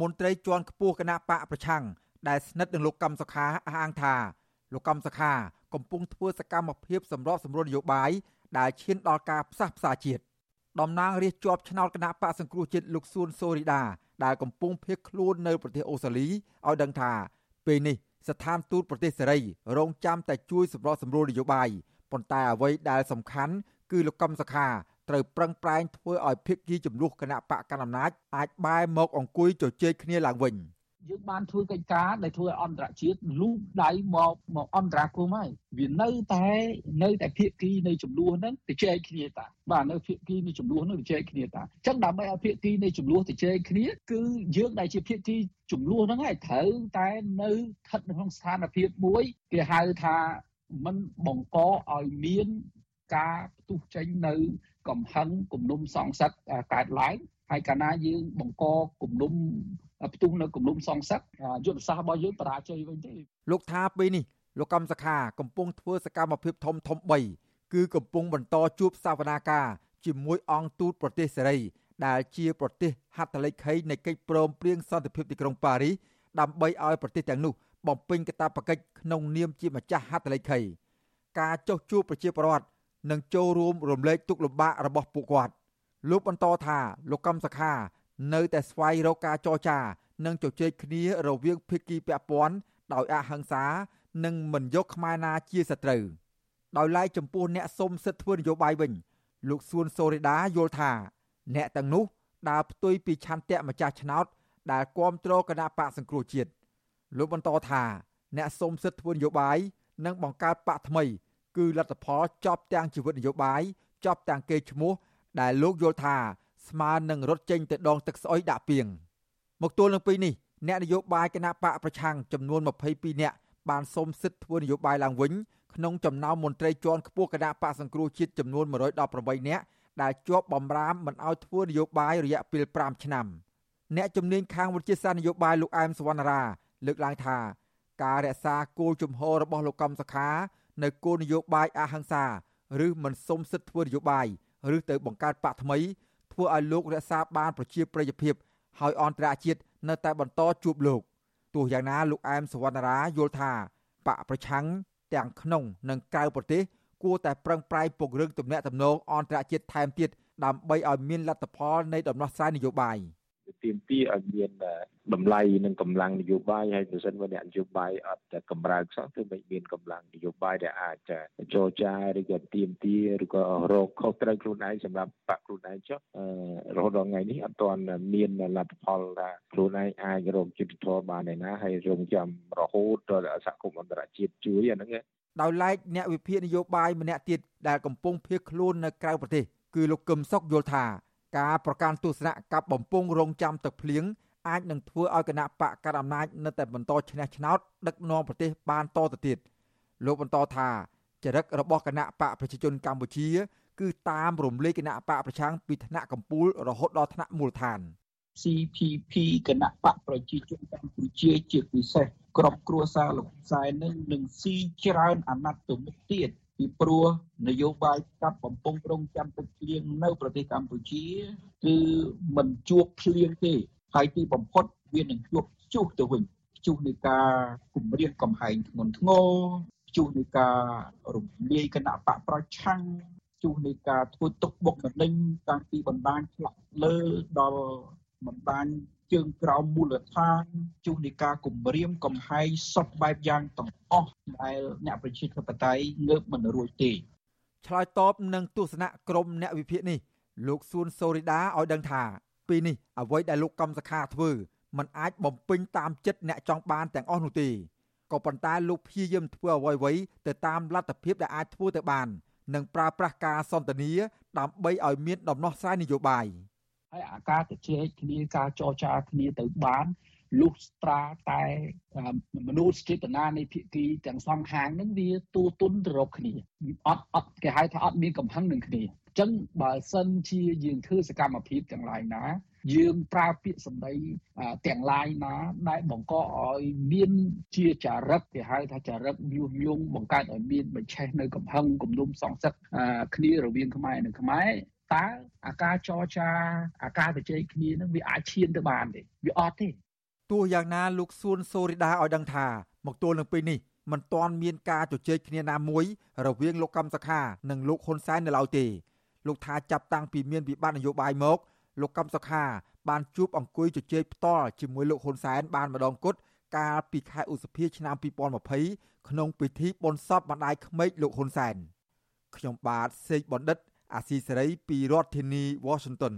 មន្ត្រីជាន់ខ្ពស់គណៈបកប្រឆាំងដែលស្និទ្ធនឹងលោកកម្មសខាអះអាងថាលោកកម្មសខាកំពុងធ្វើសកម្មភាពសម្របសម្រួលនយោបាយដែលឈានដល់ការផ្សះផ្សាជាតិតំណាងរាជជាប់ឆ្នោតគណៈបកសង្គ្រោះជាតិលោកសួនសូរីដាដែលកំពុងភៀសខ្លួននៅប្រទេសអូស្ត្រាលីឲ្យដឹងថាពេលនេះស្ថានទូតប្រទេសសេរីរងចាំតែជួយសម្របសម្រួលនយោបាយប៉ុន្តែអ្វីដែលសំខាន់គឺលោកកំសខា ត្រូវប្រឹងប្រែងធ្វើឲ្យភាគីចំនួនគណៈបកកណ្ដាលអំណាចអាចបែរមកអង្គុយជជែកគ្នាឡើងវិញ។យើងបានធ្វើកិច្ចការដែលធ្វើឲ្យអន្តរជាតិលូកដៃមកមកអន្តរាគមហើយវានៅតែនៅតែភាគីនៃចំនួនហ្នឹងទៅចែកគ្នាតាបាទនៅភាគីនៃចំនួនហ្នឹងទៅចែកគ្នាតាអញ្ចឹងដើម្បីឲ្យភាគីនៃចំនួនទៅចែកគ្នាគឺយើងដែលជាភាគីចំនួនហ្នឹងហើយត្រូវតែនៅស្ថិតនៅក្នុងស្ថានភាពមួយគេហៅថាมันបង្កឲ្យមាន ការផ្ទុះចេញនៅកំហឹងគំនុំសងសឹកកើតឡើងហើយកាលណាយើងបង្កគំនុំផ្ទុះនៅគំនុំសងសឹកយុទ្ធសាស្ត្ររបស់យើងបរាជ័យវិញទេលោកថាពេលនេះលោកកម្មសខាកំពុងធ្វើសកម្មភាពធំធំ3គឺកំពុងបន្តជួបសវនាការជាមួយអង្គទូតប្រទេសសេរីដែលជាប្រទេសហត្ថលេខីនៃកិច្ចព្រមព្រៀងសន្តិភាពទីក្រុងប៉ារីសដើម្បីឲ្យប្រទេសទាំងនោះបំពេញកាតព្វកិច្ចក្នុងនាមជាម្ចាស់ហត្ថលេខីការចុះជួបប្រជាពលរដ្ឋ និងចូលរួមរំលែកទុក្ខលំបាករបស់ពួកគាត់លោកបន្តថាលោកកម្មសខានៅតែស្វែងរកការចរចា និងជជែកគ្នារវាងភាគីពាក់ព័ន្ធដោយអហិង្សា និងមិនយកខ្មែរណាជាសត្រូវដោយឡែកចំពោះអ្នកសុំសិទ្ធិធ្វើនយោបាយវិញ លោកសួនសូរីដាយល់ថា អ្នកទាំងនោះដើរផ្ទុយពីឆន្ទៈម្ចាស់ឆ្នោត ដែលគ្រប់គ្រងគណៈបកសង្គ្រោះជាតិលោកបន្តថា អ្នកសុំសិទ្ធិធ្វើនយោបាយនិងបង្កើតបកថ្មី គឺលទ្ធផលចប់ទាំងជីវិតនយោបាយចប់ទាំងកេរ្តិ៍ឈ្មោះដែលលោកយល់ថាស្មើនឹងរត់ចេញទៅដងទឹកស្អុយដាក់ពីងមកទល់នឹងពេលនេះអ្នកនយោបាយគណៈបកប្រឆាំងចំនួន22នាក់បានសូមសិទ្ធិធ្វើនយោបាយឡើងវិញក្នុងចំណោមមន្ត្រីជាន់ខ្ពស់គណៈបកសង្គ្រោះជាតិចំនួន118នាក់ដែលជាប់បំរាមមិនឲ្យធ្វើនយោបាយរយៈពេល5ឆ្នាំអ្នកជំនាញខាងវិទ្យាសាស្ត្រនយោបាយលោកអែមសវណ្ណារាលើកឡើងថាការរក្សាគោលជំហររបស់លោកកំសខា នៅគោលនយោបាយអហិង្សាឬមិនសុំសិទ្ធិធ្វើនយោបាយឬទៅបង្កើតបកថ្មីធ្វើឲ្យលោករក្សាបានប្រជាប្រិយភាពហើយអន្តរជាតិនៅតែបន្តជួបលោកទោះយ៉ាងណាលោកអែមសវណ្ណារាយល់ថាបកប្រឆាំងទាំងក្នុងនិងក្រៅប្រទេសគួរតែប្រឹងប្រែងពង្រឹងទំនាក់ទំនងអន្តរជាតិថែមទៀតដើម្បីឲ្យមានលទ្ធផលនៃដំណោះស្រាយនយោបាយ។ ទាមទារឲ្យមានតម្លៃនិងកម្លាំងនយោបាយហើយបើសិនបើអ្នកនយោបាយអត់កម្រើកសោះគឺមិនមានកម្លាំងនយោបាយដែលអាចចរចាឬក៏ទាមទារឬក៏រកខុសត្រូវខ្លួនឯងសម្រាប់បាក់ខ្លួនឯងចុះរហូតដល់ថ្ងៃនេះអត់ទាន់មានលទ្ធផលថាខ្លួនឯងអាចរកយុទ្ធធម៌បានឯណាហើយរងចាំរហូតដល់សហគមន៍អន្តរជាតិជួយអាហ្នឹងដោយឡែកអ្នកវិភាគនយោបាយម្នាក់ទៀតដែលកំពុងភៀសខ្លួននៅក្រៅប្រទេសគឺលោកកឹមសុខយល់ថា ការប្រកាន់ទស្សនៈកັບបំពង់រងចាំទឹកភ្លៀងអាចនឹងធ្វើឲ្យគណៈបកកណ្ដាលអំណាចនៅតែបន្តឈ្នះឆ្នោតដឹកនាំប្រទេសបានតទៅទៀតលោកបន្តថាចរិតរបស់គណៈបកប្រជាជនកម្ពុជា គឺតាមរំលែកគណៈបកប្រឆាំងពីថ្នាក់កម្ពុជារហូតដល់ថ្នាក់មូលដ្ឋាន CPP គណៈបកប្រជាជនកម្ពុជាជាពិសេសក្រុមគ្រួសារលោកផ្សាយនឹងនឹងស៊ីច្រើនអាណត្តិទៅមុខទៀត ពីព្រោះនយោបាយកាប់បំពង់រងចាំទឹកភ្លៀងនៅប្រទេសកម្ពុជាគឺមិនជួបភ្លៀងទេហើយទីបំផុតវានឹងជួបព្យុះទៅវិញព្យុះនៃការគម្រាមកំហែងធ្ងន់ធ្ងរព្យុះនៃការរំលាយគណៈបកប្រឆាំងព្យុះនៃការធ្វើទុកបុកម្នេញតាំងពីបណ្ដាញឆ្លាក់លើដល់បណ្ដាញ ជើងក្រោមមូលដ្ឋានជួសនៃការគម្រាមកំហែងសពបែបយ៉ាងទាំងអស់ដែលអ្នកប្រជាធិបតេយ្យងើបមិនរួចទេឆ្លើយតបនឹងទស្សនៈក្រមអ្នកវិភាគនេះលោកសួនសូរីដាឲ្យដឹងថាពេលនេះអ្វីដែលលោកកំសខាធ្វើมันអាចបំពេញតាមចិត្តអ្នកចង់បានទាំងអស់នោះទេក៏ប៉ុន្តែលោកព្យាយាមធ្វើអ្វីៗទៅតាមលទ្ធភាពដែលអាចធ្វើទៅបាន និងប្រើប្រាស់ការសន្ទនាដើម្បីឲ្យមានដំណោះស្រាយនយោបាយ។ ហើយអាការជជែកគ្នាការចរចាគ្នាទៅបានលុះត្រាតែមនុស្សចេតនានៃភាគីទាំងសងខាងនឹងវាទូទុនទៅរកគ្នាអត់អត់គេហៅថាអត់មានកំហឹងនឹងគ្នាអញ្ចឹងបើសិនជាយើងធ្វើសកម្មភាពទាំងឡាយណាយើងប្រើពាក្យសម្ដីទាំងឡាយណាដែលបង្កឲ្យមានជាចរិតគេហៅថាចរិតញុះញង់បង្កើតឲ្យមានបញ្ឆេះនៅកំហឹងគំនុំសងសឹកគ្នារវាងខ្មែរនិងខ្មែរ តើអាការចរចាអាការជជែកគ្នានឹងវាអាចឈានទៅបានទេវាអត់ទេទោះយ៉ាងណាលោកសួនសូរីដាឲ្យដឹងថាមកទល់នឹងពេលនេះមិនទាន់មានការជជែកគ្នាណាមួយ រវាងលោកកម្មសខានិងលោកហ៊ុនសែននៅឡើយទេលោកថាចាប់តាំងពីមានវិបត្តិនយោបាយមកលោកកម្មសខាបានជួបអង្គុយជជែកផ្ទាល់ជាមួយលោកហ៊ុនសែនបានម្ដងគត់កាលពីខែឧសភាឆ្នាំ2020ក្នុងពិធីបុណ្យសពម្ដាយក្មេកលោកហ៊ុនសែនខ្ញុំបាទសេកបណ្ឌិត អាស៊ីសេរីពីរដ្ឋធានី Washington